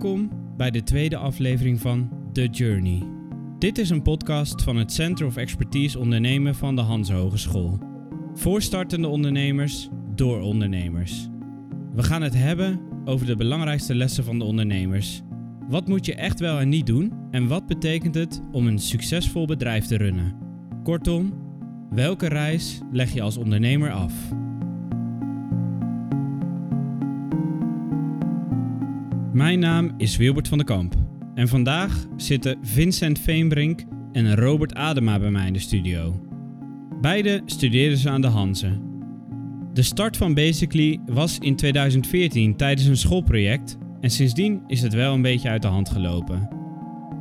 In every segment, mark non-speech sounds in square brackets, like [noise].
Welkom bij de tweede aflevering van The Journey. Dit is een podcast van het Center of Expertise Ondernemen van de Hanse Hogeschool. Voor startende ondernemers, door ondernemers. We gaan het hebben over de belangrijkste lessen van de ondernemers. Wat moet je echt wel en niet doen en wat betekent het om een succesvol bedrijf te runnen? Kortom, welke reis leg je als ondernemer af? Mijn naam is Wilbert van den Kamp en vandaag zitten Vincent Veenbrink en Robert Adema bij mij in de studio. Beide studeerden ze aan de Hanze. De start van Basically was in 2014 tijdens een schoolproject en sindsdien is het wel een beetje uit de hand gelopen.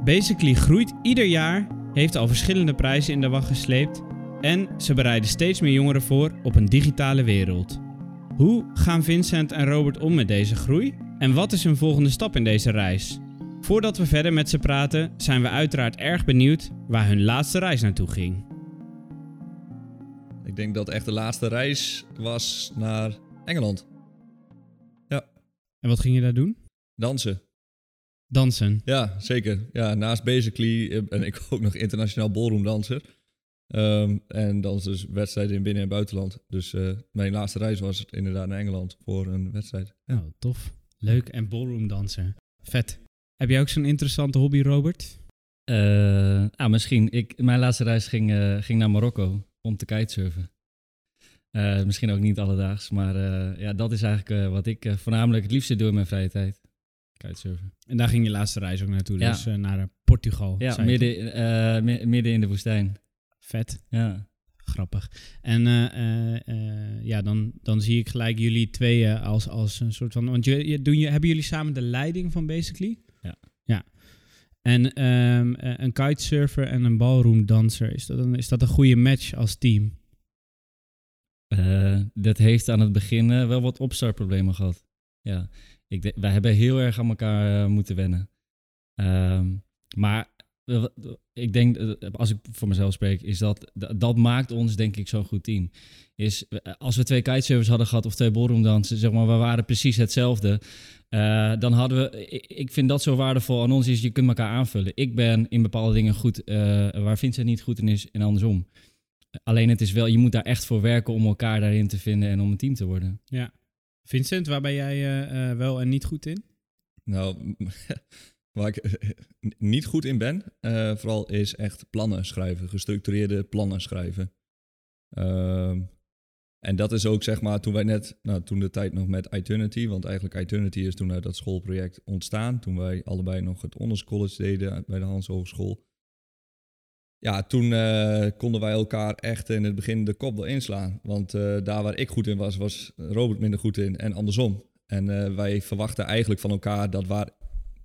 Basically groeit ieder jaar, heeft al verschillende prijzen in de wacht gesleept en ze bereiden steeds meer jongeren voor op een digitale wereld. Hoe gaan Vincent en Robert om met deze groei? En wat is hun volgende stap in deze reis? Voordat we verder met ze praten, zijn we uiteraard erg benieuwd waar hun laatste reis naartoe ging. Ik denk dat echt de laatste reis was naar Engeland. Ja, En wat ging je daar doen? dansen. Dansen. Ja, zeker. Ja, naast Basically eh, ben ik [laughs] ook nog internationaal ballroomdanser. Ehm en dan dus wedstrijden in binnen- en buitenland. Dus eh, mijn laatste reis was inderdaad naar Engeland voor een wedstrijd. Ja. Oh, tof. Leuk. En ballroom dansen. Vet. Heb jij ook zo'n interessante hobby, Robert? Ah, misschien. Ik, mijn laatste reis ging, eh, ging naar Marokko om te kitesurfen. Eh, misschien ook niet alledaags, maar ja, dat is eigenlijk wat ik voornamelijk het liefste doe in mijn vrije tijd. Kitesurfen. En daar ging je laatste reis ook naartoe, Ja. dus naar Portugal. Ja, midden, mi- midden in de woestijn. Vet. Ja. Grappig. En eh, eh, eh, ja, dan, dan zie ik gelijk jullie tweeën als, als een soort van... Want je, je, doen je, hebben jullie samen de leiding van Basically? Ja. Ja. En ehm, eh, een kitesurfer en een ballroomdanser, is dat, een, is dat een goede match als team? Dat heeft aan het begin wel wat opstartproblemen gehad. Ja, ik wij hebben heel erg aan elkaar moeten wennen. Ehm, maar ik denk, eh, als ik voor mezelf spreek, is dat, dat maakt ons denk ik zo'n goed team. Is, als we twee kitesurfers hadden gehad of twee ballroomdansen, zeg maar, we waren precies hetzelfde. eh, dan hadden we, ik, ik vind dat zo waardevol aan ons, is je kunt elkaar aanvullen. Ik ben in bepaalde dingen goed, eh, waar Vincent niet goed in is en andersom. Alleen het is wel, je moet daar echt voor werken om elkaar daarin te vinden en om een team te worden. Ja. Vincent, waar ben jij wel en niet goed in? Nou, [laughs] waar ik [laughs] niet goed in ben, eh, vooral is echt plannen schrijven. Gestructureerde plannen schrijven. Ehm, en dat is ook zeg maar toen wij net, nou toen de tijd nog met Eternity, want eigenlijk Eternity is toen uit dat schoolproject ontstaan. Toen wij allebei nog het Honors College deden bij de Hans Hogeschool. Ja, toen eh, konden wij elkaar echt in het begin de kop wel inslaan. Want eh, daar waar ik goed in was, was Robert minder goed in en andersom. En wij verwachten eigenlijk van elkaar dat waar,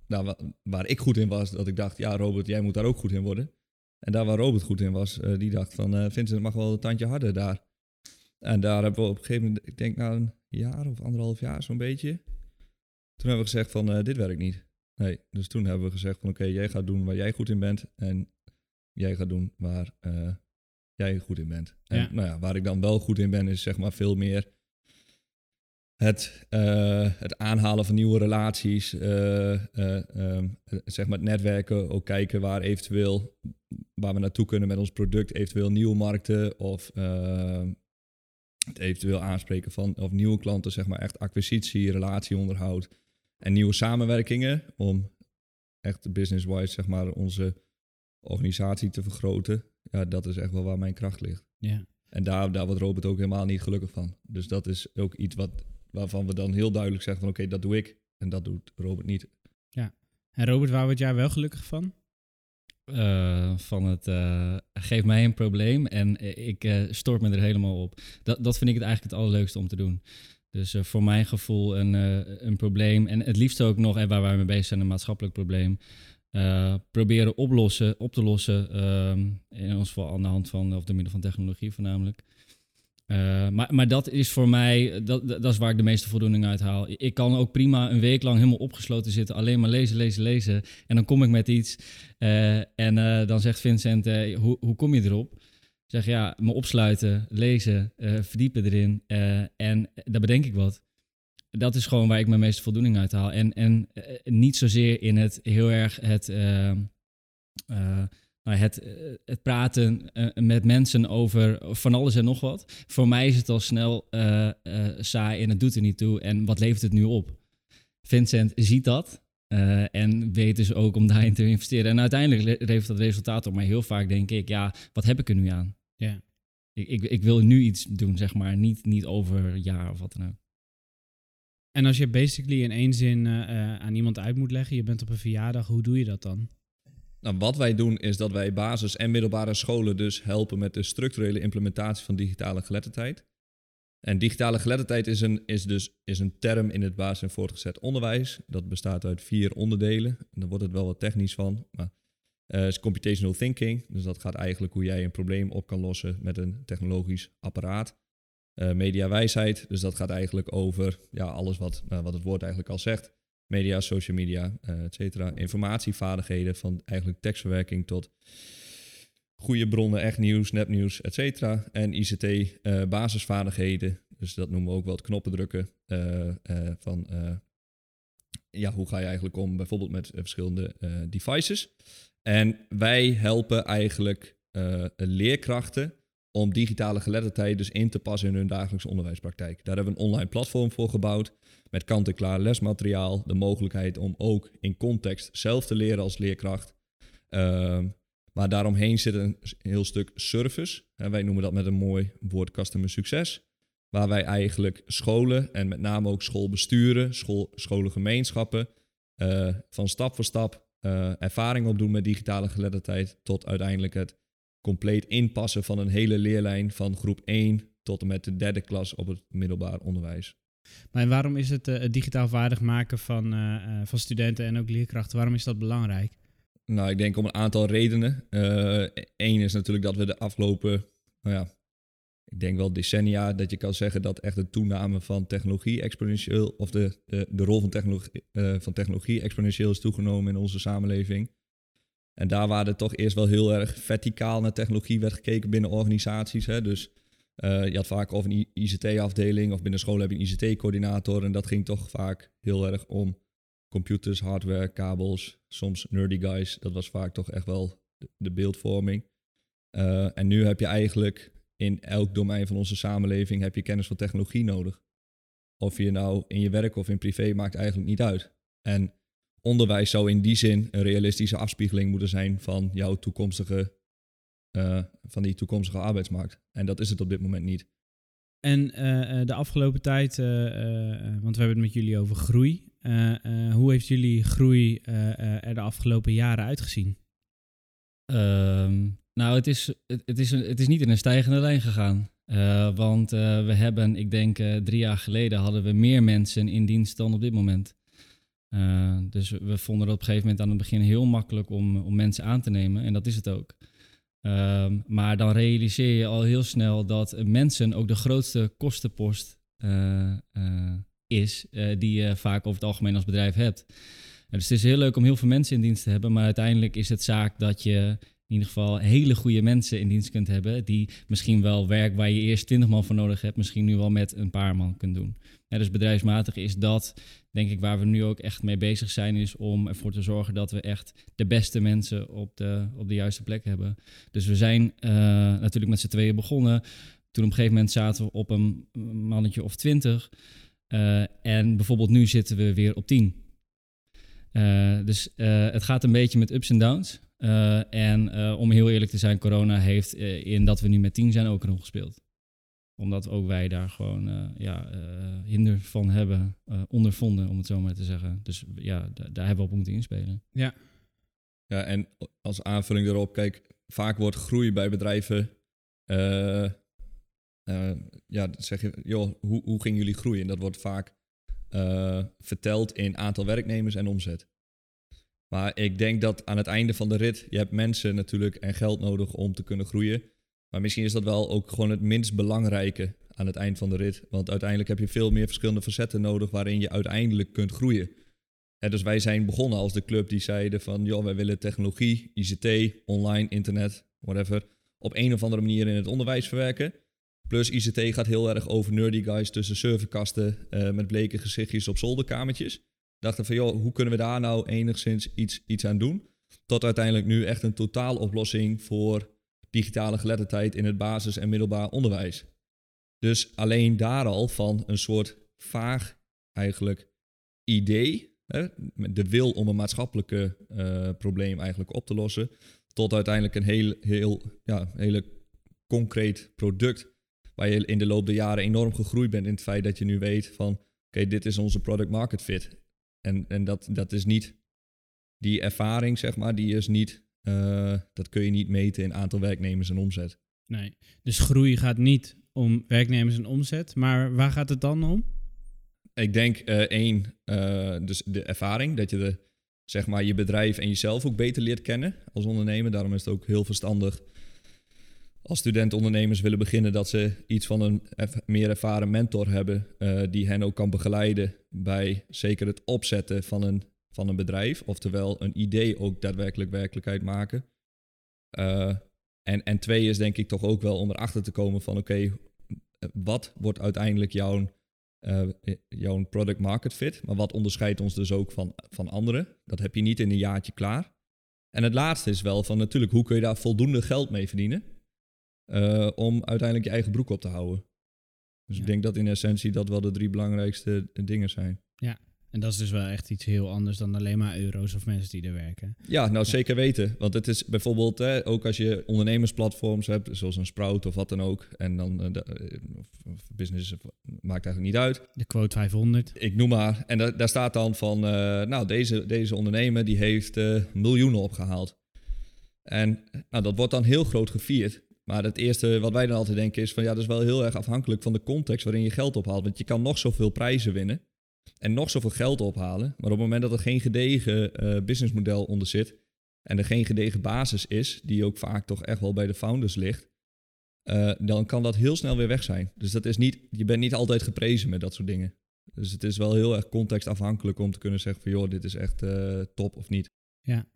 nou, wa- waar ik goed in was, dat ik dacht, ja Robert, jij moet daar ook goed in worden. En daar waar Robert goed in was, eh, die dacht van, eh Vincent mag wel een tandje harder daar. En daar hebben we op een gegeven moment, ik denk na een jaar of anderhalf jaar zo'n beetje, toen hebben we gezegd van, eh, dit werkt niet. Nee, dus toen hebben we gezegd van, oké, jij gaat doen waar jij goed in bent en jij gaat doen waar jij goed in bent. En Ja. nou ja, waar ik dan wel goed in ben, is zeg maar veel meer het, eh, het aanhalen van nieuwe relaties, eh, eh, ehm, eh, zeg maar het netwerken, ook kijken waar eventueel, waar we naartoe kunnen met ons product, eventueel nieuwe markten of ehm, het eventueel aanspreken van of nieuwe klanten, zeg maar echt acquisitie, relatieonderhoud en nieuwe samenwerkingen om echt business-wise zeg maar onze organisatie te vergroten. Ja, dat is echt wel waar mijn kracht ligt. Ja. En daar, daar wordt Robert ook helemaal niet gelukkig van. Dus dat is ook iets wat, waarvan we dan heel duidelijk zeggen van oké, dat doe ik. En dat doet Robert niet. En Robert, waar word jij wel gelukkig van? Eh, van het eh, geef mij een probleem en ik eh stort me er helemaal op. Dat, dat vind ik het eigenlijk het allerleukste om te doen. Dus eh, voor mijn gevoel een, eh, een probleem en het liefst ook nog, en waar wij mee bezig zijn, een maatschappelijk probleem. eh, proberen oplossen, op te lossen. ehm, in ons geval aan de hand van, of door middel van technologie voornamelijk. Eh, maar, maar dat is voor mij, dat, dat is waar ik de meeste voldoening uit haal. Ik kan ook prima een week lang helemaal opgesloten zitten, alleen maar lezen, lezen, lezen. En dan kom ik met iets eh, en eh, dan zegt Vincent, hoe, hoe kom je erop? Ik zeg ja, me opsluiten, lezen, verdiepen erin en daar bedenk ik wat. dat is gewoon waar ik mijn meeste voldoening uit haal. En, en niet zozeer in het heel erg het, nou, het, het praten met mensen over van alles en nog wat. Voor mij is het al snel saai en het doet er niet toe. En wat levert het nu op? Vincent ziet dat. En weet dus ook om daarin te investeren. En uiteindelijk levert dat resultaat op. Maar heel vaak denk ik, ja, wat heb ik er nu aan? Ja. Ik, ik, ik wil nu iets doen, zeg maar. Niet, niet over een jaar of wat dan ook. En als je basically in één zin aan iemand uit moet leggen, je bent op een verjaardag, hoe doe je dat dan? Nou, wat wij doen is dat wij basis- en middelbare scholen dus helpen met de structurele implementatie van digitale geletterdheid. En digitale geletterdheid is een, is dus, is een term in het basis- en voortgezet onderwijs. Dat bestaat uit vier onderdelen. En dan wordt het wel wat technisch van. Maar uh, is computational thinking. Dus dat gaat eigenlijk hoe jij een probleem op kan lossen met een technologisch apparaat. Uh, mediawijsheid, dus dat gaat eigenlijk over ja, alles wat, uh, wat het woord eigenlijk al zegt. Media, social media, uh, et cetera. Informatievaardigheden van eigenlijk tekstverwerking tot goede bronnen, echt nieuws, nepnieuws, et cetera. En ICT uh, basisvaardigheden, dus dat noemen we ook wel het knoppen drukken uh, van ja, hoe ga je eigenlijk om bijvoorbeeld met verschillende devices. En wij helpen eigenlijk leerkrachten om digitale geletterdheid dus in te passen in hun dagelijkse onderwijspraktijk. Daar hebben we een online platform voor gebouwd met kant-en-klaar lesmateriaal, de mogelijkheid om ook in context zelf te leren als leerkracht. Uh, maar daaromheen zit een heel stuk service. En wij noemen dat met een mooi woord customer succes. Waar wij eigenlijk scholen en met name ook schoolbesturen, school, scholengemeenschappen uh, van stap voor stap uh, ervaring opdoen met digitale geletterdheid tot uiteindelijk het compleet inpassen van een hele leerlijn van groep 1 tot en met de derde klas op het middelbaar onderwijs. Maar waarom is het, uh, het digitaal vaardig maken van, van studenten en ook leerkrachten, waarom is dat belangrijk? Nou, ik denk om een aantal redenen. Eén is natuurlijk dat we de afgelopen, nou ja, ik denk wel decennia, dat je kan zeggen dat echt de toename van technologie exponentieel, of de, de, de rol van technologie, van technologie exponentieel is toegenomen in onze samenleving. En daar waar toch eerst wel heel erg verticaal naar technologie werd gekeken binnen organisaties. Hè? Dus uh, je had vaak of een ICT-afdeling of binnen school heb je een ICT-coördinator. En dat ging toch vaak heel erg om computers, hardware, kabels, soms nerdy guys. Dat was vaak toch echt wel de, beeldvorming. Uh, en nu heb je eigenlijk in elk domein van onze samenleving heb je kennis van technologie nodig. Of je nou in je werk of in privé maakt eigenlijk niet uit. En onderwijs zou in die zin een realistische afspiegeling moeten zijn van jouw toekomstige, uh, van die toekomstige arbeidsmarkt. En dat is het op dit moment niet. En uh, de afgelopen tijd, uh, want we hebben het met jullie over groei. hoe heeft jullie groei er de afgelopen jaren uitgezien? Um, nou, het is, het, het, is, het is niet in een stijgende lijn gegaan. want we hebben, ik denk drie jaar geleden, hadden we meer mensen in dienst dan op dit moment. Dus we vonden het op een gegeven moment aan het begin heel makkelijk om, om mensen aan te nemen. En dat is het ook. Um, maar dan realiseer je al heel snel dat mensen ook de grootste kostenpost uh, uh, is, die je vaak over het algemeen als bedrijf hebt. dus het is heel leuk om heel veel mensen in dienst te hebben, maar uiteindelijk is het zaak dat je in ieder geval hele goede mensen in dienst kunt hebben, die misschien wel werk waar je eerst 20 man voor nodig hebt, misschien nu wel met een paar man kunt doen. Ja, dus bedrijfsmatig is dat, denk ik, waar we nu ook echt mee bezig zijn, is om ervoor te zorgen dat we echt de beste mensen op de, op de juiste plek hebben. Dus we zijn uh, natuurlijk met z'n tweeën begonnen. Toen op een gegeven moment zaten we op een mannetje of twintig. Uh, en bijvoorbeeld nu zitten we weer op tien. Uh, dus het gaat een beetje met ups en downs. Uh, en uh, om heel eerlijk te zijn, corona heeft uh, in dat we nu met tien zijn ook een rol gespeeld. Omdat ook wij daar gewoon ja, hinder van hebben ondervonden, om het zo maar te zeggen. Dus ja, daar hebben we op moeten inspelen. Ja. Ja, en als aanvulling daarop, kijk, vaak wordt groei bij bedrijven. ja, zeg je, joh, hoe, hoe gingen jullie groeien? Dat wordt vaak verteld in aantal werknemers en omzet. Maar ik denk dat aan het einde van de rit, je hebt mensen natuurlijk en geld nodig om te kunnen groeien. Maar misschien is dat wel ook gewoon het minst belangrijke aan het eind van de rit. Want uiteindelijk heb je veel meer verschillende facetten nodig waarin je uiteindelijk kunt groeien. dus wij zijn begonnen als de club die zeiden van, joh, wij willen technologie, ICT, online, internet, whatever, op een of andere manier in het onderwijs verwerken. Plus ICT gaat heel erg over nerdy guys tussen serverkasten uh, met bleke gezichtjes op zolderkamertjes. Dachten van, joh, hoe kunnen we daar nou enigszins iets, iets aan doen? Tot uiteindelijk nu echt een totaaloplossing voor digitale geletterdheid in het basis- en middelbaar onderwijs. Dus alleen daar al van een soort vaag eigenlijk idee, hè, de wil om een maatschappelijke uh, probleem eigenlijk op te lossen, tot uiteindelijk een heel, heel ja, hele concreet product waar je in de loop der jaren enorm gegroeid bent in het feit dat je nu weet van oké, dit is onze product market fit. En, en dat, dat is niet die ervaring, zeg maar, die is niet, uh, dat kun je niet meten in aantal werknemers en omzet. Nee, dus groei gaat niet om werknemers en omzet, maar waar gaat het dan om? Ik denk uh, één, uh, dus de ervaring, dat je de, zeg maar, je bedrijf en jezelf ook beter leert kennen als ondernemer. Daarom is het ook heel verstandig als studentondernemers willen beginnen, dat ze iets van een meer ervaren mentor hebben uh, die hen ook kan begeleiden bij zeker het opzetten van een, van een bedrijf, oftewel een idee ook daadwerkelijk werkelijkheid maken. Uh, en, en twee is denk ik toch ook wel om erachter te komen van oké, wat wordt uiteindelijk jouw, jouw product market fit, maar wat onderscheidt ons dus ook van, van anderen? Dat heb je niet in een jaartje klaar. En het laatste is wel van natuurlijk, hoe kun je daar voldoende geld mee verdienen? Uh, om uiteindelijk je eigen broek op te houden. Dus ja. ik denk dat in essentie dat wel de drie belangrijkste dingen zijn. Ja, en dat is dus wel echt iets heel anders dan alleen maar euro's of mensen die er werken. Ja, nou ja. zeker weten. Want het is bijvoorbeeld, hè, ook als je ondernemersplatforms hebt, zoals een Sprout of wat dan ook. En dan, uh, de, of business maakt eigenlijk niet uit. De quote 500. Ik noem maar. En da daar staat dan van, uh, nou deze, deze ondernemer die heeft miljoenen opgehaald. En nou, dat wordt dan heel groot gevierd. Maar het eerste wat wij dan altijd denken is van ja, dat is wel heel erg afhankelijk van de context waarin je geld ophaalt. Want je kan nog zoveel prijzen winnen en nog zoveel geld ophalen. Maar op het moment dat er geen gedegen uh, businessmodel onder zit en er geen gedegen basis is, die ook vaak toch echt wel bij de founders ligt, uh, dan kan dat heel snel weer weg zijn. Dus dat is niet, je bent niet altijd geprezen met dat soort dingen. Dus het is wel heel erg contextafhankelijk om te kunnen zeggen van joh, dit is echt uh, top of niet. Ja,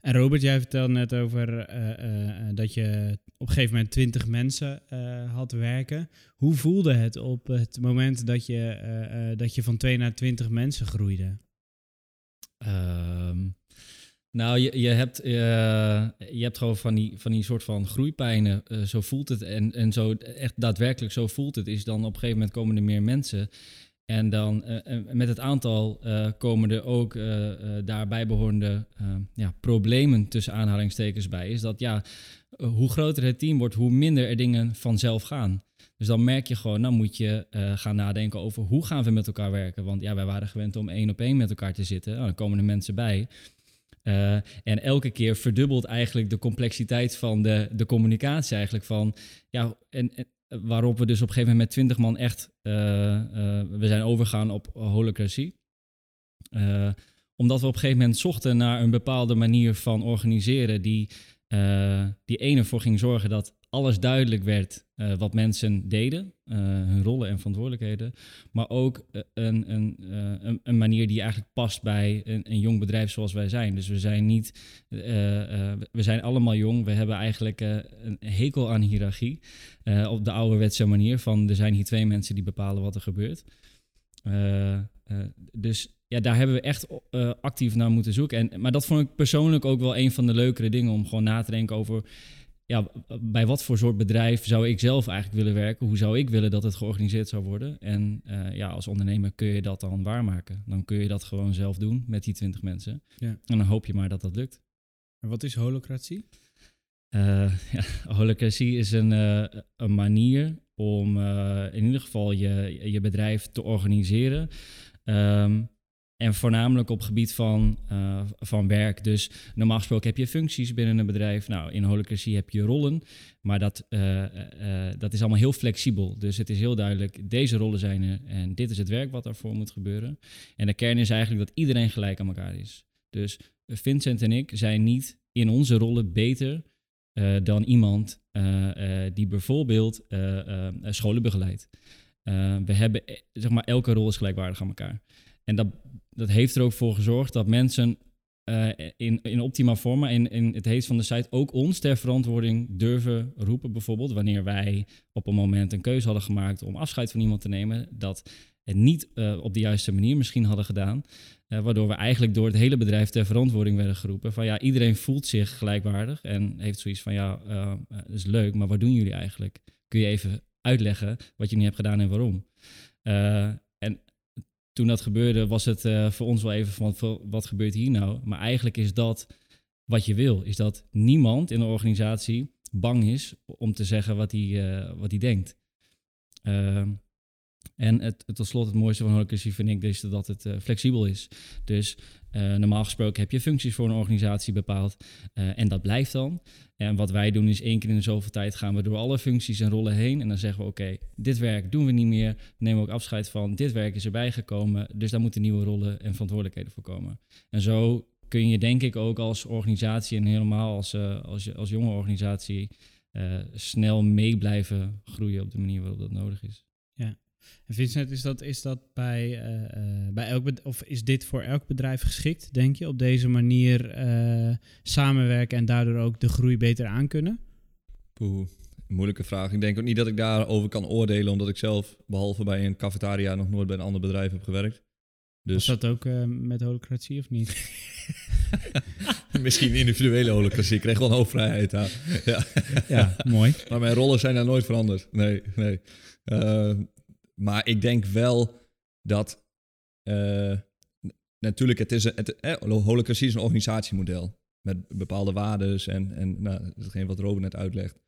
en Robert, jij vertelde net over uh, uh, dat je op een gegeven moment twintig mensen had werken. Hoe voelde het op het moment dat je, dat je van twee naar twintig mensen groeide? Um, nou, je, je, hebt, je hebt gewoon van die, van die soort van groeipijnen. zo voelt het. En, en zo echt daadwerkelijk zo voelt het. Is dan op een gegeven moment komen er meer mensen. En dan uh, met het aantal uh, komen er ook uh, daarbij behorende ja, problemen tussen aanhalingstekens bij. Is dat ja, hoe groter het team wordt, hoe minder er dingen vanzelf gaan. Dus dan merk je gewoon, nou moet je gaan nadenken over hoe gaan we met elkaar werken. Want ja, wij waren gewend om één op één met elkaar te zitten. Nou, dan komen er mensen bij. En elke keer verdubbelt eigenlijk de complexiteit van de, de communicatie eigenlijk van, ja, en, waarop we dus op een gegeven moment met 20 man echt, uh, we zijn overgegaan op holocratie. Omdat we op een gegeven moment zochten naar een bepaalde manier van organiseren die, die ene voor ging zorgen dat alles duidelijk werd uh, wat mensen deden, uh, hun rollen en verantwoordelijkheden, maar ook een, een, een, een, manier die eigenlijk past bij een, een, jong bedrijf zoals wij zijn. Dus we zijn niet, we zijn allemaal jong, we hebben eigenlijk een hekel aan hiërarchie op de ouderwetse manier van er zijn hier twee mensen die bepalen wat er gebeurt. dus ja, daar hebben we echt actief naar moeten zoeken. En, maar dat vond ik persoonlijk ook wel een van de leukere dingen om gewoon na te denken over ja, bij wat voor soort bedrijf zou ik zelf eigenlijk willen werken? Hoe zou ik willen dat het georganiseerd zou worden? En uh, ja, als ondernemer kun je dat dan waarmaken. Dan kun je dat gewoon zelf doen met die twintig mensen. Ja. En dan hoop je maar dat dat lukt. En wat is holocratie? Uh, [laughs] ja, holocratie is een, uh, een manier om in ieder geval je, je bedrijf te organiseren. Um, en voornamelijk op gebied van, uh, van werk. Dus normaal gesproken heb je functies binnen een bedrijf. Nou, in holocratie heb je rollen. Maar dat, uh, uh, dat is allemaal heel flexibel. Dus het is heel duidelijk, deze rollen zijn er. En dit is het werk wat daarvoor moet gebeuren. En de kern is eigenlijk dat iedereen gelijk aan elkaar is. Dus Vincent en ik zijn niet in onze rollen beter dan iemand die bijvoorbeeld scholen begeleidt. we hebben, zeg maar, elke rol is gelijkwaardig aan elkaar. En dat, dat heeft er ook voor gezorgd dat mensen uh, in, in optima forma, in, in het heet van de site, ook ons ter verantwoording durven roepen. Bijvoorbeeld wanneer wij op een moment een keuze hadden gemaakt om afscheid van iemand te nemen, dat het niet uh, op de juiste manier misschien hadden gedaan. Uh, waardoor we eigenlijk door het hele bedrijf ter verantwoording werden geroepen. Van ja, iedereen voelt zich gelijkwaardig en heeft zoiets van ja, dat is leuk, maar wat doen jullie eigenlijk? Kun je even uitleggen wat je nu hebt gedaan en waarom? En toen dat gebeurde, was het uh, voor ons wel even van wat gebeurt hier nou? Maar eigenlijk is dat wat je wil, is dat niemand in de organisatie bang is om te zeggen wat hij, uh, wat hij denkt. Uh, en het, tot slot, het mooiste van holacracy vind ik is dat het uh, flexibel is. Dus uh, normaal gesproken heb je functies voor een organisatie bepaald uh, en dat blijft dan. En wat wij doen is één keer in de zoveel tijd gaan we door alle functies en rollen heen. En dan zeggen we oké, dit werk doen we niet meer. Nemen we ook afscheid van, dit werk is erbij gekomen. Dus daar moeten nieuwe rollen en verantwoordelijkheden voor komen. En zo kun je denk ik ook als organisatie en helemaal als, als, als jonge organisatie snel mee blijven groeien op de manier waarop dat nodig is. En Vincent, is dat, is dat bij, uh, bij elk of is dit voor elk bedrijf geschikt, denk je, op deze manier uh, samenwerken en daardoor ook de groei beter aankunnen? Poeh, moeilijke vraag. Ik denk ook niet dat ik daarover kan oordelen, omdat ik zelf, behalve bij een cafetaria, nog nooit bij een ander bedrijf heb gewerkt. Dus... Was dat ook uh, met holocratie of niet? [laughs] Misschien individuele holocratie. Ik kreeg wel een hoop vrijheid aan. ja. ja, mooi. [laughs] Maar mijn rollen zijn daar nooit veranderd. Nee, nee. Uh, maar ik denk wel dat. Uh, natuurlijk, het is een, het, eh, is een organisatiemodel. Met bepaalde waarden en, en nou, hetgeen wat Robert net uitlegt.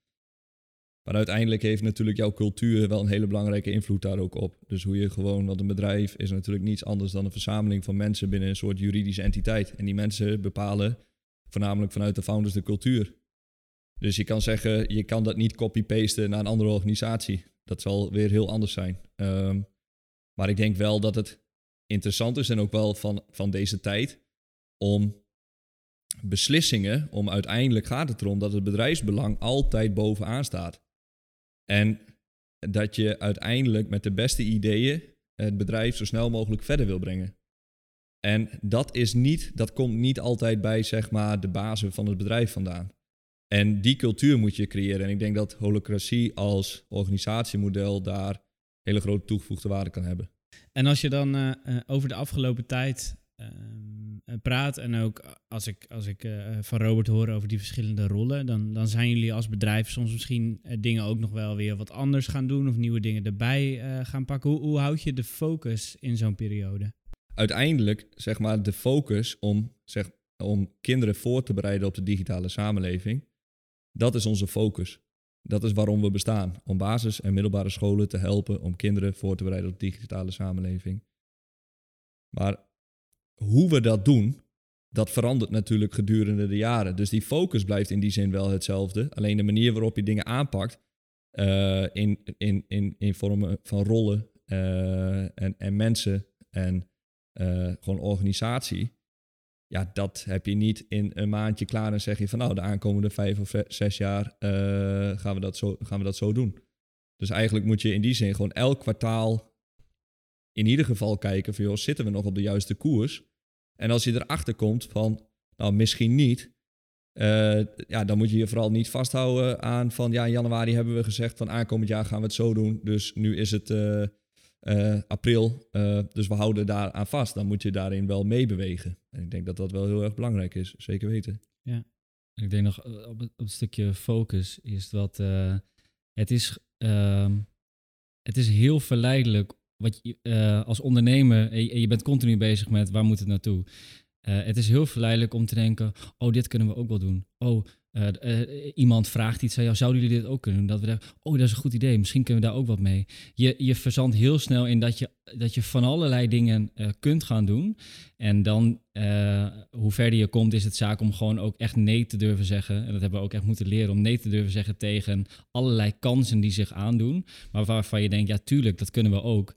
Maar uiteindelijk heeft natuurlijk jouw cultuur wel een hele belangrijke invloed daar ook op. Dus hoe je gewoon, want een bedrijf is natuurlijk niets anders dan een verzameling van mensen binnen een soort juridische entiteit. En die mensen bepalen voornamelijk vanuit de founders de cultuur. Dus je kan zeggen, je kan dat niet copy-pasten naar een andere organisatie. Dat zal weer heel anders zijn. Um, maar ik denk wel dat het interessant is en ook wel van, van deze tijd om beslissingen, om uiteindelijk gaat het erom dat het bedrijfsbelang altijd bovenaan staat. En dat je uiteindelijk met de beste ideeën het bedrijf zo snel mogelijk verder wil brengen. En dat is niet, dat komt niet altijd bij zeg maar de basis van het bedrijf vandaan. En die cultuur moet je creëren. En ik denk dat holocratie als organisatiemodel daar hele grote toegevoegde waarde kan hebben. En als je dan uh, over de afgelopen tijd uh, praat en ook als ik, als ik van Robert hoor over die verschillende rollen, dan, dan zijn jullie als bedrijf soms misschien dingen ook nog wel weer wat anders gaan doen of nieuwe dingen erbij gaan pakken. Hoe, hoe houd je de focus in zo'n periode? Uiteindelijk, zeg maar, de focus om, zeg, om kinderen voor te bereiden op de digitale samenleving dat is onze focus. Dat is waarom we bestaan. Om basis- en middelbare scholen te helpen om kinderen voor te bereiden op de digitale samenleving. Maar hoe we dat doen, dat verandert natuurlijk gedurende de jaren. Dus die focus blijft in die zin wel hetzelfde. Alleen de manier waarop je dingen aanpakt uh, in, in, in, in vormen van rollen uh, en, en mensen en uh, gewoon organisatie, ja, dat heb je niet in een maandje klaar en zeg je van nou, de aankomende vijf of zes jaar uh, gaan, we dat zo, gaan we dat zo doen. Dus eigenlijk moet je in die zin gewoon elk kwartaal in ieder geval kijken van joh, zitten we nog op de juiste koers? En als je erachter komt van nou, misschien niet, uh, ja, dan moet je je vooral niet vasthouden aan van ja, in januari hebben we gezegd van aankomend jaar gaan we het zo doen. Dus nu is het uh, uh, april. Uh, dus we houden daar aan vast. Dan moet je daarin wel meebewegen. En ik denk dat dat wel heel erg belangrijk is, zeker weten. Ja. Ik denk nog eh, op het, op stukje focus is dat het is uh, het is heel verleidelijk wat je als ondernemer en je, je, bent continu bezig met waar moet het naartoe. het is heel verleidelijk om te denken, oh dit kunnen we ook wel doen. Oh uh, uh, iemand vraagt iets aan jou, zouden jullie dit ook kunnen doen? Dat we denken, oh, dat is een goed idee, misschien kunnen we daar ook wat mee. Je, je verzandt heel snel in dat je, dat je van allerlei dingen uh, kunt gaan doen. En dan, hoe verder je komt, is het zaak om gewoon ook echt nee te durven zeggen. En dat hebben we ook echt moeten leren, om nee te durven zeggen tegen allerlei kansen die zich aandoen. Maar waarvan je denkt, ja, tuurlijk, dat kunnen we ook.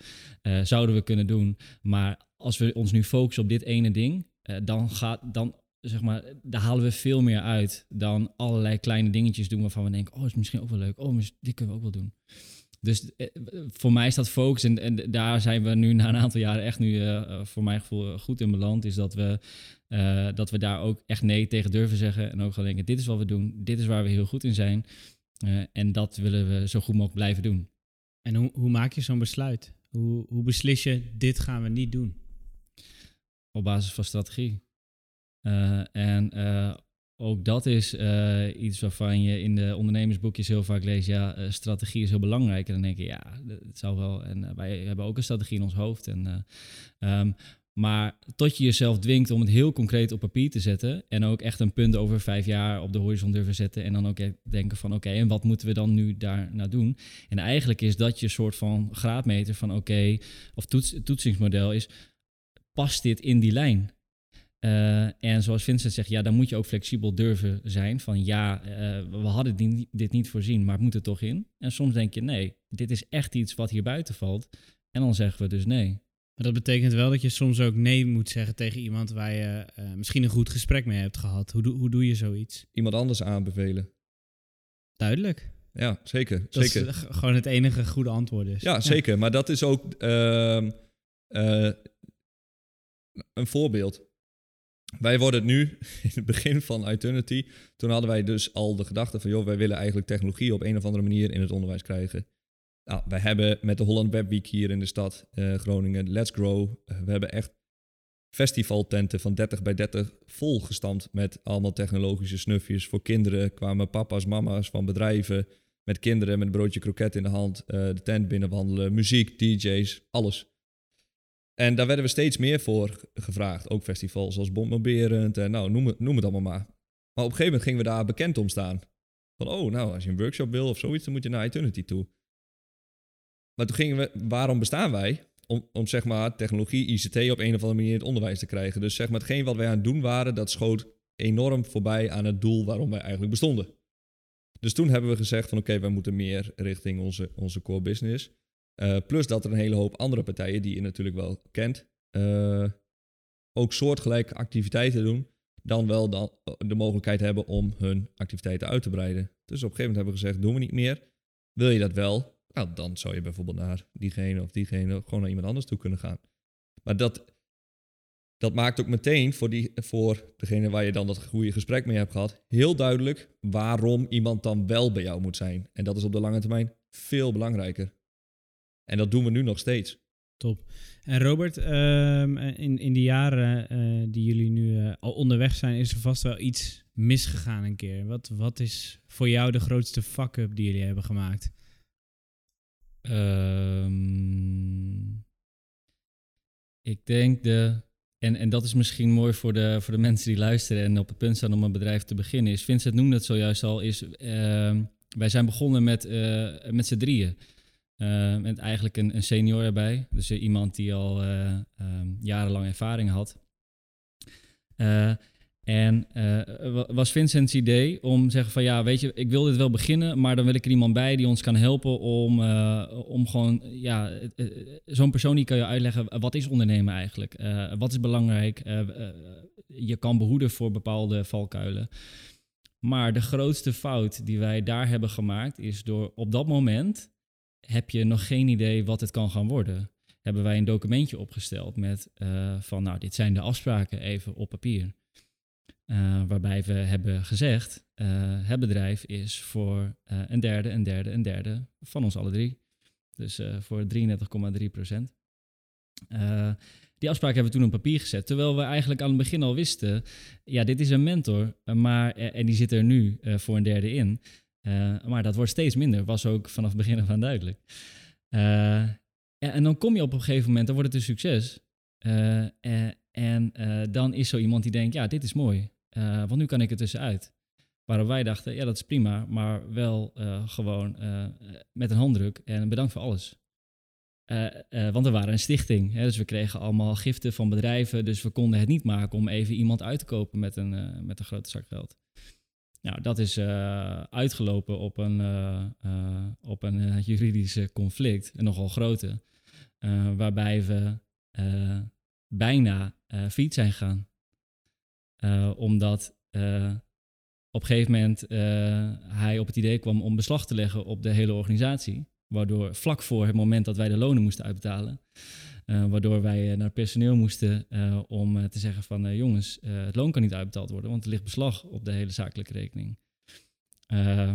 zouden we kunnen doen. Maar als we ons nu focussen op dit ene ding, dan, gaat, dan zeg maar, daar halen we veel meer uit dan allerlei kleine dingetjes doen waarvan we denken, oh, is misschien ook wel leuk. Oh, dit kunnen we ook wel doen. Dus eh, voor mij is dat focus en, en daar zijn we nu na een aantal jaren echt nu uh, voor mijn gevoel goed in beland. Is dat we, uh, dat we daar ook echt nee tegen durven zeggen. En ook gewoon denken, dit is wat we doen, dit is waar we heel goed in zijn. en dat willen we zo goed mogelijk blijven doen. En hoe, hoe maak je zo'n besluit? Hoe, hoe beslis je, dit gaan we niet doen? Op basis van strategie. En ook dat is uh, iets waarvan je in de ondernemersboekjes heel vaak leest, ja, strategie is heel belangrijk. En dan denk je, ja, dat zou wel. En wij hebben ook een strategie in ons hoofd. En, um, maar tot je jezelf dwingt om het heel concreet op papier te zetten en ook echt een punt over vijf jaar op de horizon durven zetten en dan ook denken van oké, en wat moeten we dan nu daarna doen? En eigenlijk is dat je soort van graadmeter van oké, of toets, toetsingsmodel is, past dit in die lijn? Uh, en zoals Vincent zegt, ja, dan moet je ook flexibel durven zijn. Van ja, uh, we hadden die, dit niet voorzien, maar het moet er toch in. En soms denk je, nee, dit is echt iets wat hier buiten valt. En dan zeggen we dus nee. Maar dat betekent wel dat je soms ook nee moet zeggen tegen iemand waar je uh, misschien een goed gesprek mee hebt gehad. Hoe, hoe doe je zoiets? Iemand anders aanbevelen. Duidelijk. Ja, zeker. Dat zeker. is gewoon het enige goede antwoord is. Ja, ja. zeker. Maar dat is ook ehm, een voorbeeld wij worden nu, in het begin van Eternity, toen hadden wij dus al de gedachte van, joh, wij willen eigenlijk technologie op een of andere manier in het onderwijs krijgen. Nou, wij hebben met de Holland Web Week hier in de stad uh, Groningen, Let's Grow, uh, we hebben echt festivaltenten van 30 bij 30 volgestampt met allemaal technologische snufjes. Voor kinderen kwamen papa's, mama's van bedrijven met kinderen met een broodje kroket in de hand, uh, de tent binnenwandelen, muziek, DJ's, alles. En daar werden we steeds meer voor gevraagd. Ook festivals zoals Bombardierend en nou, noem het, noem het allemaal maar. Maar op een gegeven moment gingen we daar bekend om staan. Van, oh, nou, als je een workshop wil of zoiets, dan moet je naar Eternity toe. Maar toen gingen we, waarom bestaan wij? Om, om zeg maar technologie, ICT op een of andere manier in het onderwijs te krijgen. Dus zeg maar hetgeen wat wij aan het doen waren, dat schoot enorm voorbij aan het doel waarom wij eigenlijk bestonden. Dus toen hebben we gezegd van oké, wij moeten meer richting onze, onze core business. Uh, plus dat er een hele hoop andere partijen die je natuurlijk wel kent, uh, ook soortgelijke activiteiten doen, dan wel dan de mogelijkheid hebben om hun activiteiten uit te breiden. Dus op een gegeven moment hebben we gezegd, doen we niet meer. Wil je dat wel? Nou, dan zou je bijvoorbeeld naar diegene of diegene gewoon naar iemand anders toe kunnen gaan. Maar dat, dat maakt ook meteen voor, die, voor degene waar je dan dat goede gesprek mee hebt gehad, heel duidelijk waarom iemand dan wel bij jou moet zijn. En dat is op de lange termijn veel belangrijker. En dat doen we nu nog steeds. Top. En Robert, um, in, in de jaren uh, die jullie nu uh, al onderweg zijn, is er vast wel iets misgegaan een keer. Wat, wat is voor jou de grootste fuck-up die jullie hebben gemaakt? Um, ik denk de. En, en dat is misschien mooi voor de, voor de mensen die luisteren en op het punt staan om een bedrijf te beginnen. Is Vincent noemde het zojuist al. Is, uh, wij zijn begonnen met, uh, met z'n drieën. Uh, met eigenlijk een, een, senior erbij. Dus uh, iemand die al uh, um, jarenlang ervaring had. en was Vincent's idee om te zeggen van ja, weet je, ik wil dit wel beginnen, maar dan wil ik er iemand bij die ons kan helpen om, om gewoon, ja, zo'n persoon die kan je uitleggen, wat is ondernemen eigenlijk? wat is belangrijk? je kan behoeden voor bepaalde valkuilen. Maar de grootste fout die wij daar hebben gemaakt is door op dat moment heb je nog geen idee wat het kan gaan worden. Hebben wij een documentje opgesteld met uh, van, nou, dit zijn de afspraken even op papier. Uh, waarbij we hebben gezegd, uh, het bedrijf is voor een derde, een derde, een derde van ons alle drie. Dus voor 33,3 procent. die afspraak hebben we toen op papier gezet. Terwijl we eigenlijk aan het begin al wisten, ja, dit is een mentor, maar, en die zit er nu voor een derde in. Uh, maar dat wordt steeds minder, was ook vanaf het begin af aan duidelijk. Uh, en dan kom je op een gegeven moment, dan wordt het een succes. Uh, en dan is zo iemand die denkt, ja, dit is mooi, want nu kan ik er tussenuit. Waarop wij dachten, ja, dat is prima, maar wel gewoon met een handdruk en bedankt voor alles. want we waren een stichting, hè, dus we kregen allemaal giften van bedrijven, dus we konden het niet maken om even iemand uit te kopen met een, met een grote zak geld. Nou, dat is uh, uitgelopen op een, uh, op een juridisch conflict, een nogal grote, waarbij we bijna failliet zijn gegaan. omdat op een gegeven moment hij op het idee kwam om beslag te leggen op de hele organisatie. waardoor vlak voor het moment dat wij de lonen moesten uitbetalen, waardoor wij naar personeel moesten om te zeggen van jongens, het loon kan niet uitbetaald worden, want er ligt beslag op de hele zakelijke rekening.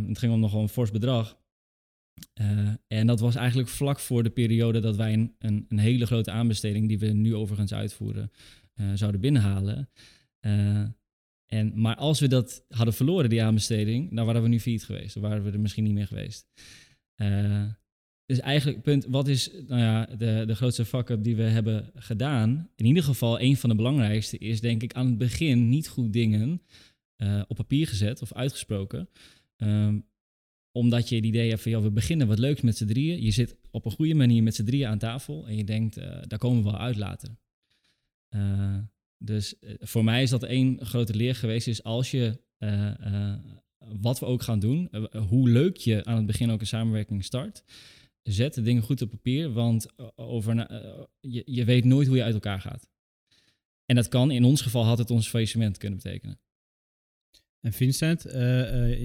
het ging om nogal een fors bedrag. en dat was eigenlijk vlak voor de periode dat wij een, een, een hele grote aanbesteding, die we nu overigens uitvoeren, zouden binnenhalen. En, maar als we dat hadden verloren, die aanbesteding, dan waren we nu failliet geweest. Dan waren we er misschien niet meer geweest. Dus eigenlijk, punt, wat is nou ja, de, de grootste fuck-up die we hebben gedaan? In ieder geval, een van de belangrijkste is denk ik aan het begin niet goed dingen uh, op papier gezet of uitgesproken. Um, omdat je het idee hebt van, ja, we beginnen wat leuks met z'n drieën. Je zit op een goede manier met z'n drieën aan tafel en je denkt, uh, daar komen we wel uit later. Dus eh, voor mij is dat één grote leer geweest, is als je, eh, eh, wat we ook gaan doen, hoe leuk je aan het begin ook een samenwerking start, zet de dingen goed op papier, want over, je, je weet nooit hoe je uit elkaar gaat. En dat kan, in ons geval had het ons faillissement kunnen betekenen. En Vincent,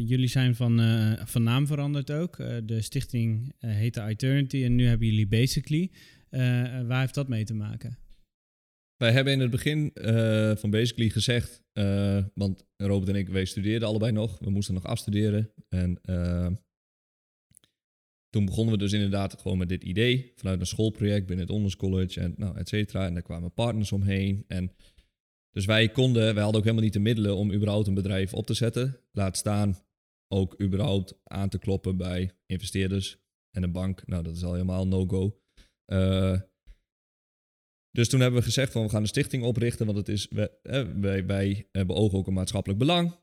jullie zijn van, van naam veranderd ook. de stichting heette Eternity en nu hebben jullie Basically. waar heeft dat mee te maken? Wij hebben in het begin uh, van Basically gezegd, uh, want Robert en ik, wij studeerden allebei nog. We moesten nog afstuderen. En toen begonnen we dus inderdaad gewoon met dit idee. Vanuit een schoolproject binnen het Onders College en nou, et cetera. En daar kwamen partners omheen. En dus wij konden, wij hadden ook helemaal niet de middelen om überhaupt een bedrijf op te zetten. Laat staan ook überhaupt aan te kloppen bij investeerders en een bank. Nou, dat is al helemaal no-go. Uh, dus toen hebben we gezegd van we gaan een stichting oprichten, want het is, wij, wij, hebben ogen ook een maatschappelijk belang.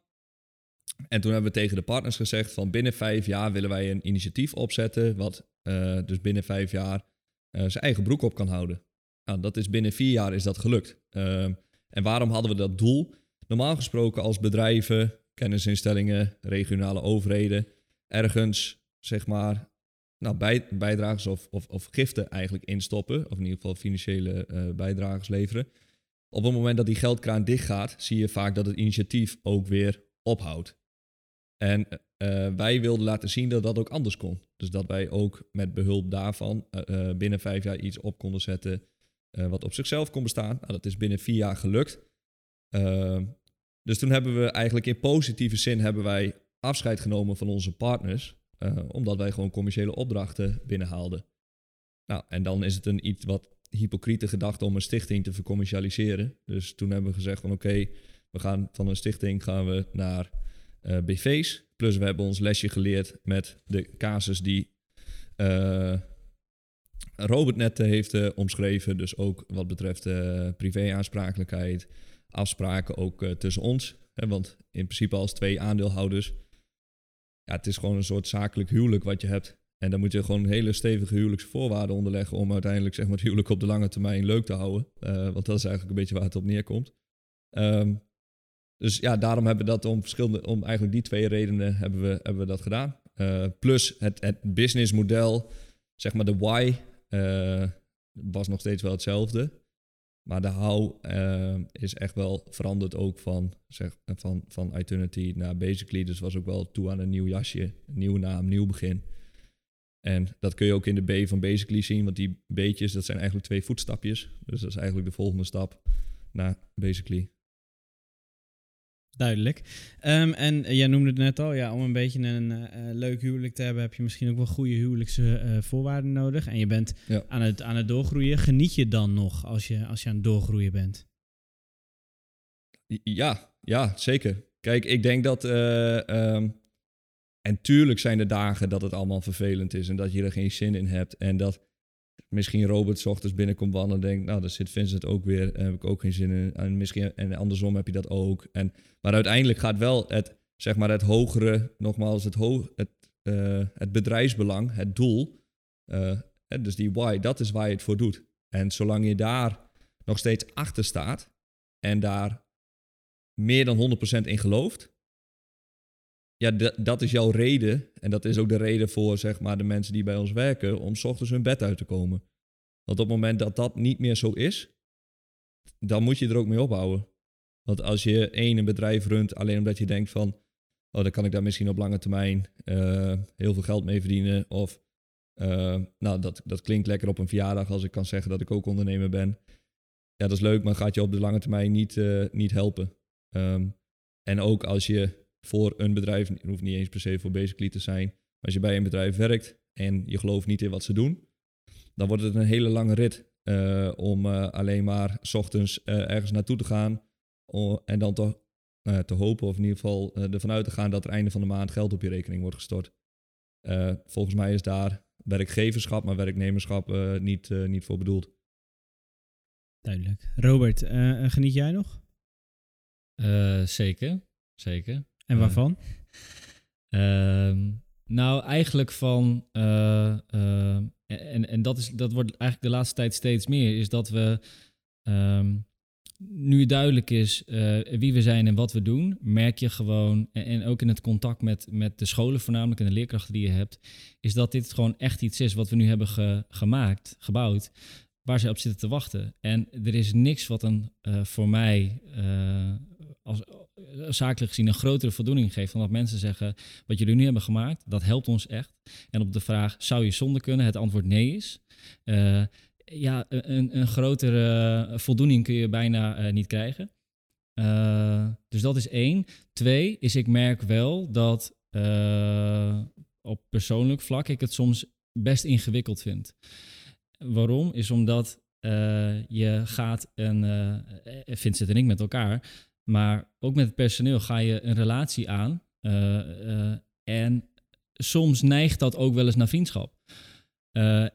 En toen hebben we tegen de partners gezegd van binnen vijf jaar willen wij een initiatief opzetten, wat uh, dus binnen vijf jaar uh, zijn eigen broek op kan houden. Nou, dat is binnen vier jaar is dat gelukt. Uh, en waarom hadden we dat doel? Normaal gesproken als bedrijven, kennisinstellingen, regionale overheden, ergens zeg maar nou, bij, bijdragers of, of, of, giften eigenlijk instoppen. Of in ieder geval financiële uh, bijdragers leveren. Op het moment dat die geldkraan dicht gaat, zie je vaak dat het initiatief ook weer ophoudt. En uh, wij wilden laten zien dat dat ook anders kon. Dus dat wij ook met behulp daarvan uh, binnen vijf jaar iets op konden zetten wat op zichzelf kon bestaan. Nou, dat is binnen vier jaar gelukt. dus toen hebben we eigenlijk in positieve zin hebben wij afscheid genomen van onze partners. Omdat wij gewoon commerciële opdrachten binnenhaalden. Nou, en dan is het een iets wat hypocriete gedachte om een stichting te vercommercialiseren. Dus toen hebben we gezegd van oké, we gaan van een stichting gaan we naar uh, BV's. Plus we hebben ons lesje geleerd met de casus die uh, Robert net heeft omschreven. Dus ook wat betreft privé-aansprakelijkheid, afspraken ook tussen ons. Hè, want in principe als twee aandeelhouders ja, het is gewoon een soort zakelijk huwelijk wat je hebt. En dan moet je gewoon hele stevige huwelijksvoorwaarden onderleggen om uiteindelijk zeg maar, het huwelijk op de lange termijn leuk te houden. Want dat is eigenlijk een beetje waar het op neerkomt. Um, dus ja, daarom hebben we dat om verschillende, om eigenlijk die twee redenen hebben we, hebben we dat gedaan. Uh, plus het, het businessmodel, zeg maar de why, uh, was nog steeds wel hetzelfde. Maar de how uh, is echt wel veranderd ook van, zeg, van, van Eternity naar Basically. Dus was ook wel toe aan een nieuw jasje, nieuwe naam, nieuw begin. En dat kun je ook in de B van Basically zien, want die B'tjes, dat zijn eigenlijk twee voetstapjes. Dus dat is eigenlijk de volgende stap naar Basically. Duidelijk. Um, en jij noemde het net al, ja, om een beetje een uh, leuk huwelijk te hebben, heb je misschien ook wel goede huwelijkse uh, voorwaarden nodig. En je bent ja. aan, het, aan het doorgroeien. Geniet je dan nog als je, als je aan het doorgroeien bent? Ja, ja, zeker. Kijk, ik denk dat. Um, en tuurlijk zijn er dagen dat het allemaal vervelend is en dat je er geen zin in hebt. En dat misschien Robert s ochtends binnenkomt wandelen en denkt, nou, daar zit Vincent ook weer, daar heb ik ook geen zin in. En, misschien, en andersom heb je dat ook. En, maar uiteindelijk gaat wel het, zeg maar, het hogere, nogmaals, het, ho het, uh, het bedrijfsbelang, het doel, uh, dus die why, dat is waar je het voor doet. En zolang je daar nog steeds achter staat en daar meer dan 100% in gelooft, ja, dat is jouw reden. En dat is ook de reden voor zeg maar, de mensen die bij ons werken om s ochtends hun bed uit te komen. Want op het moment dat dat niet meer zo is, dan moet je er ook mee ophouden. Want als je één een bedrijf runt alleen omdat je denkt van, oh, dan kan ik daar misschien op lange termijn uh, heel veel geld mee verdienen. Of nou, dat, dat klinkt lekker op een verjaardag als ik kan zeggen dat ik ook ondernemer ben. Ja, dat is leuk, maar gaat je op de lange termijn niet, niet helpen. Ehm, en ook als je voor een bedrijf, het hoeft niet eens per se voor Basically te zijn, maar als je bij een bedrijf werkt en je gelooft niet in wat ze doen, dan wordt het een hele lange rit uh, om uh, alleen maar s ochtends uh, ergens naartoe te gaan en dan te, te hopen of in ieder geval ervan uit te gaan dat er einde van de maand geld op je rekening wordt gestort. volgens mij is daar werkgeverschap, maar werknemerschap niet, niet voor bedoeld. Duidelijk. Robert, geniet jij nog? zeker, zeker. En waarvan? Ehm, nou, eigenlijk van en, en dat, is, dat wordt eigenlijk de laatste tijd steeds meer, is dat we ehm, nu duidelijk is uh, wie we zijn en wat we doen, merk je gewoon, en, ook in het contact met, met de scholen voornamelijk en de leerkrachten die je hebt, is dat dit gewoon echt iets is wat we nu hebben gemaakt, gebouwd, waar ze op zitten te wachten. En er is niks wat een uh, voor mij uh, als zakelijk gezien een grotere voldoening geeft dan dat mensen zeggen wat jullie nu hebben gemaakt, dat helpt ons echt. En op de vraag zou je zonder kunnen, het antwoord nee is. Uh, ja, een, een grotere voldoening kun je bijna niet krijgen. dus dat is één. Twee is ik merk wel dat op persoonlijk vlak ik het soms best ingewikkeld vind. Waarom? Is omdat je gaat en uh, Vincent en ik met elkaar, maar ook met het personeel ga je een relatie aan. Uh, en soms neigt dat ook wel eens naar vriendschap.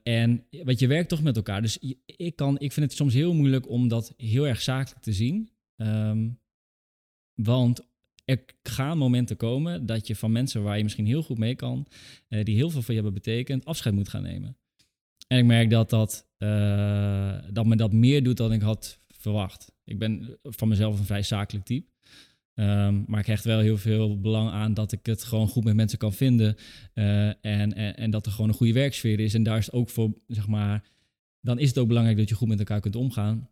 en wat je werkt toch met elkaar. Dus ik, kan, ik vind het soms heel moeilijk om dat heel erg zakelijk te zien. Um, want er gaan momenten komen dat je van mensen waar je misschien heel goed mee kan, die heel veel voor je hebben betekend, afscheid moet gaan nemen. En ik merk dat, dat, uh, dat me dat meer doet dan ik had verwacht. Ik ben van mezelf een vrij zakelijk type. Um, maar ik hecht wel heel veel belang aan dat ik het gewoon goed met mensen kan vinden. Uh, en, en, en, dat er gewoon een goede werksfeer is. En daar is het ook voor, zeg maar, dan is het ook belangrijk dat je goed met elkaar kunt omgaan.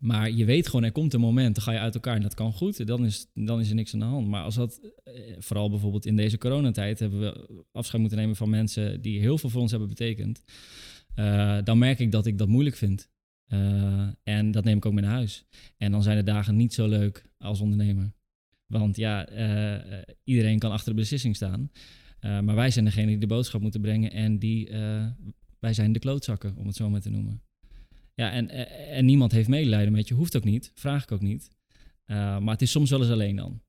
Maar je weet gewoon, er komt een moment, dan ga je uit elkaar en dat kan goed. Dan is, dan is er niks aan de hand. Maar als dat, eh, vooral bijvoorbeeld in deze coronatijd, hebben we afscheid moeten nemen van mensen die heel veel voor ons hebben betekend. Uh, dan merk ik dat ik dat moeilijk vind. Uh, en dat neem ik ook mee naar huis. En dan zijn de dagen niet zo leuk als ondernemer. Want ja, uh, iedereen kan achter de beslissing staan. maar wij zijn degene die de boodschap moeten brengen. En die, wij zijn de klootzakken, om het zo maar te noemen. Ja, en, en niemand heeft medelijden met je. Hoeft ook niet. Vraag ik ook niet. maar het is soms wel eens alleen dan.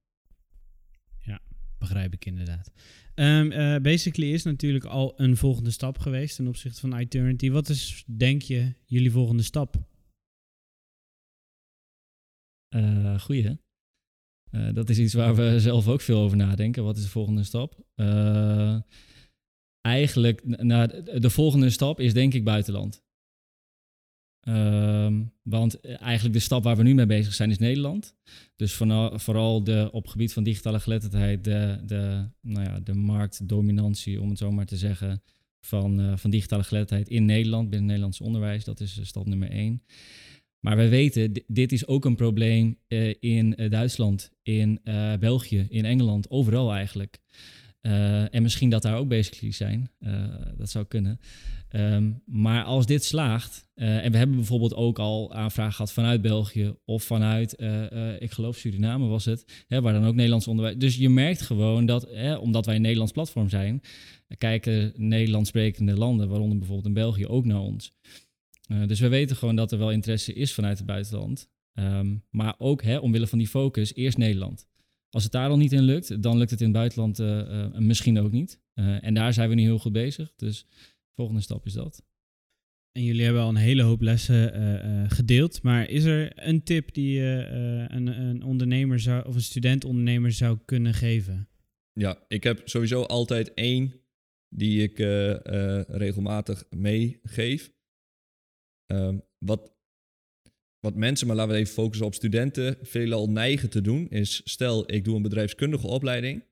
Begrijp ik inderdaad. Um, uh, basically is natuurlijk al een volgende stap geweest ten opzichte van Eternity. Wat is, denk je, jullie volgende stap? Uh, goeie. Uh, dat is iets waar we zelf ook veel over nadenken. Wat is de volgende stap? eigenlijk, nou, de volgende stap is denk ik buitenland. Um, want eigenlijk de stap waar we nu mee bezig zijn is Nederland. Dus vooral, de, op gebied van digitale geletterdheid, de, de, nou ja, de marktdominantie, om het zo maar te zeggen, van, uh, van digitale geletterdheid in Nederland, binnen het Nederlands onderwijs. Dat is stap nummer één. Maar wij weten, dit is ook een probleem in Duitsland, in België, in Engeland, overal eigenlijk. En misschien dat daar ook basically zijn. dat zou kunnen. Um, maar als dit slaagt, uh, en we hebben bijvoorbeeld ook al aanvragen gehad vanuit België of vanuit, ik geloof Suriname was het, hè, waar dan ook Nederlands onderwijs. Dus je merkt gewoon dat, hè, omdat wij een Nederlands platform zijn, kijken Nederlands sprekende landen, waaronder bijvoorbeeld in België, ook naar ons. dus we weten gewoon dat er wel interesse is vanuit het buitenland. Um, maar ook hè, omwille van die focus, eerst Nederland. Als het daar al niet in lukt, dan lukt het in het buitenland misschien ook niet. en daar zijn we nu heel goed bezig. Dus volgende stap is dat. En jullie hebben al een hele hoop lessen uh, uh, gedeeld. Maar is er een tip die je uh, een, een, ondernemer zou, of een student-ondernemer zou kunnen geven? Ja, ik heb sowieso altijd één die ik regelmatig meegeef. Ehm, wat, wat mensen, maar laten we even focussen op studenten, veelal neigen te doen, is stel ik doe een bedrijfskundige opleiding.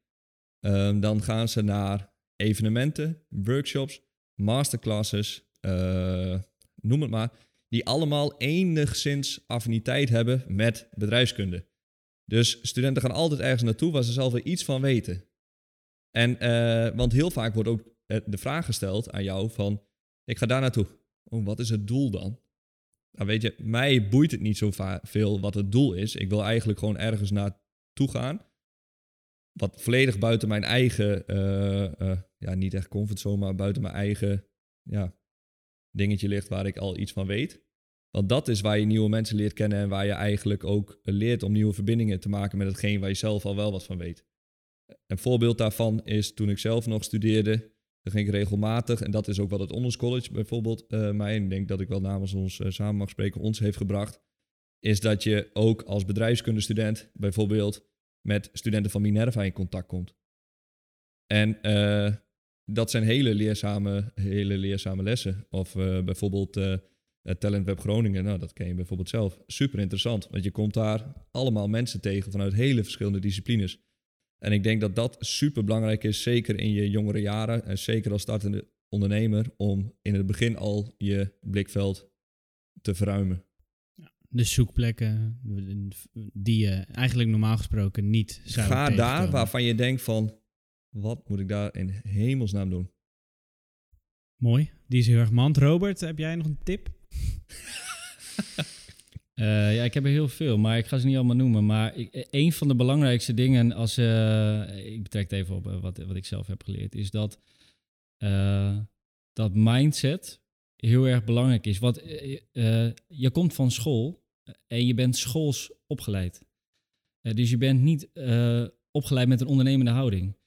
Ehm, dan gaan ze naar evenementen, workshops, masterclasses, uh, noem het maar, die allemaal enigszins affiniteit hebben met bedrijfskunde. Dus studenten gaan altijd ergens naartoe waar ze zelf er iets van weten. En, uh, want heel vaak wordt ook eh, de vraag gesteld aan jou van, ik ga daar naartoe. Oh, wat is het doel dan? Nou weet je, mij boeit het niet zo veel wat het doel is. Ik wil eigenlijk gewoon ergens naartoe gaan. Wat volledig buiten mijn eigen, eh, eh, ja, niet echt comfortzone, maar buiten mijn eigen ja, dingetje ligt waar ik al iets van weet. Want dat is waar je nieuwe mensen leert kennen en waar je eigenlijk ook leert om nieuwe verbindingen te maken met hetgeen waar je zelf al wel wat van weet. Een voorbeeld daarvan is toen ik zelf nog studeerde, dan ging regelmatig, en dat is ook wat het Onders College bijvoorbeeld uh, mij, en ik denk dat ik wel namens ons uh, samen mag spreken, ons heeft gebracht, is dat je ook als bedrijfskundestudent bijvoorbeeld met studenten van Minerva in contact komt. En uh, dat zijn hele leerzame, hele leerzame lessen. Of bijvoorbeeld Talent Web Groningen, nou dat ken je bijvoorbeeld zelf. Super interessant, want je komt daar allemaal mensen tegen vanuit hele verschillende disciplines. En ik denk dat dat super belangrijk is, zeker in je jongere jaren en zeker als startende ondernemer, om in het begin al je blikveld te verruimen. De zoekplekken die je eigenlijk normaal gesproken niet zou Ga daar waarvan je denkt van, wat moet ik daar in hemelsnaam doen? Mooi, die is heel erg mand. Robert, heb jij nog een tip? [laughs] Uh, ja, ik heb er heel veel, maar ik ga ze niet allemaal noemen. Maar ik, eh, een van de belangrijkste dingen, als uh, ik betrek het even op wat, wat ik zelf heb geleerd, is dat, dat mindset heel erg belangrijk is. Want je komt van school en je bent schools opgeleid. dus je bent niet opgeleid met een ondernemende houding.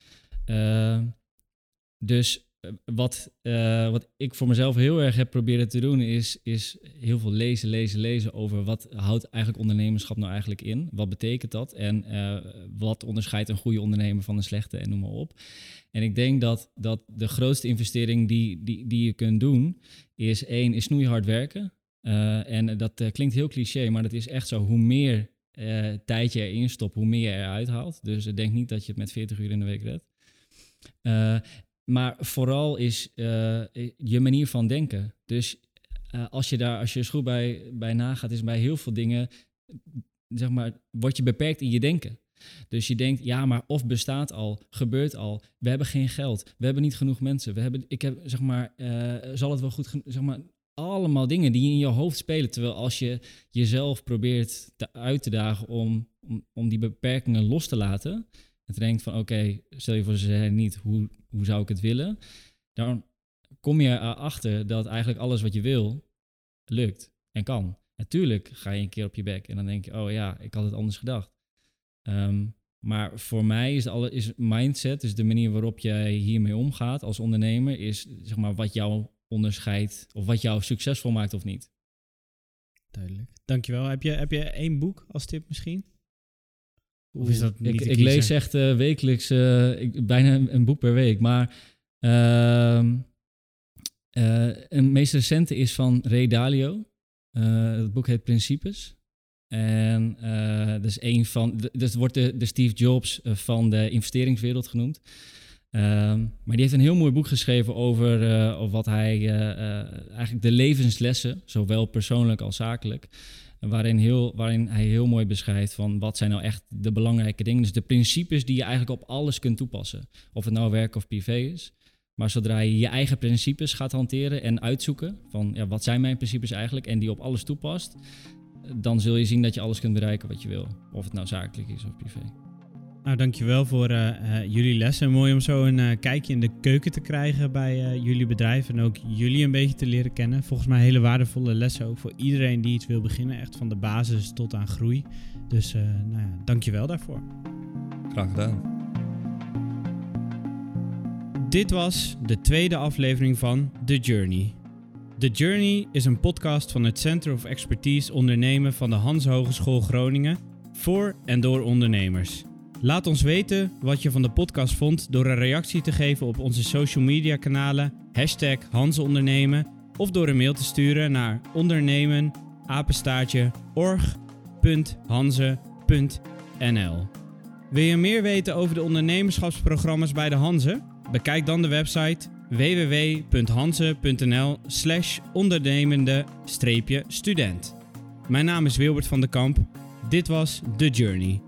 dus eh, wat, uh, wat ik voor mezelf heel erg heb proberen te doen, is, is heel veel lezen, lezen, lezen over wat houdt eigenlijk ondernemerschap nou eigenlijk in? Wat betekent dat? En uh, wat onderscheidt een goede ondernemer van een slechte en noem maar op. En ik denk dat, dat de grootste investering die, die, die je kunt doen, is één, is snoeihard werken. Uh, en dat klinkt heel cliché, maar dat is echt zo. Hoe meer tijd je erin stopt, hoe meer je eruit haalt. Dus denk niet dat je het met 40 uur in de week redt. Uh, maar vooral is uh, je manier van denken. Dus uh, als je daar, als je goed bij, bij nagaat, is bij heel veel dingen, zeg maar, word je beperkt in je denken. Dus je denkt, ja, maar of bestaat al, gebeurt al, we hebben geen geld, we hebben niet genoeg mensen, we hebben, ik heb, zeg maar, zal het wel goed, zeg maar, allemaal dingen die in je hoofd spelen. Terwijl als je jezelf probeert uit te dagen om, om, om die beperkingen los te laten, en te denken van oké, stel je voor ze niet, hoe, hoe zou ik het willen? Dan kom je erachter dat eigenlijk alles wat je wil, lukt en kan. Natuurlijk ga je een keer op je bek en dan denk je, oh ja, ik had het anders gedacht. Um, maar voor mij is, alle, is mindset, dus de manier waarop jij hiermee omgaat als ondernemer, is zeg maar wat jou onderscheidt of wat jou succesvol maakt of niet. Duidelijk. Dankjewel. Heb je, heb je één boek als tip misschien? Of is dat niet ik, ik lees echt uh, wekelijks uh, ik, bijna een, boek per week. Maar uh, een meest recente is van Ray Dalio. het boek heet Principes. En dat is een van. Dat wordt de, de Steve Jobs van de investeringswereld genoemd. Ehm, maar die heeft een heel mooi boek geschreven over, over wat hij eigenlijk de levenslessen, zowel persoonlijk als zakelijk, Waarin, heel, waarin hij heel mooi beschrijft van wat zijn nou echt de belangrijke dingen. Dus de principes die je eigenlijk op alles kunt toepassen. Of het nou werk of privé is. Maar zodra je je eigen principes gaat hanteren en uitzoeken van ja, wat zijn mijn principes eigenlijk en die op alles toepast, dan zul je zien dat je alles kunt bereiken wat je wil. Of het nou zakelijk is of privé. Nou, dankjewel voor uh, uh, jullie lessen. Mooi om zo een uh, kijkje in de keuken te krijgen bij jullie bedrijf en ook jullie een beetje te leren kennen. Volgens mij hele waardevolle lessen ook voor iedereen die iets wil beginnen, echt van de basis tot aan groei. Dus nou ja, dankjewel daarvoor. Graag gedaan. Dit was de tweede aflevering van The Journey. The Journey is een podcast van het Center of Expertise Ondernemen van de Hans Hogeschool Groningen voor en door ondernemers. Laat ons weten wat je van de podcast vond door een reactie te geven op onze social media kanalen, hashtag Hansondernemen of door een mail te sturen naar ondernemen. Wil je meer weten over de ondernemerschapsprogramma's bij de Hanze? Bekijk dan de website www.hanze.nl slash ondernemende-student. Mijn naam is Wilbert van de Kamp. Dit was The Journey.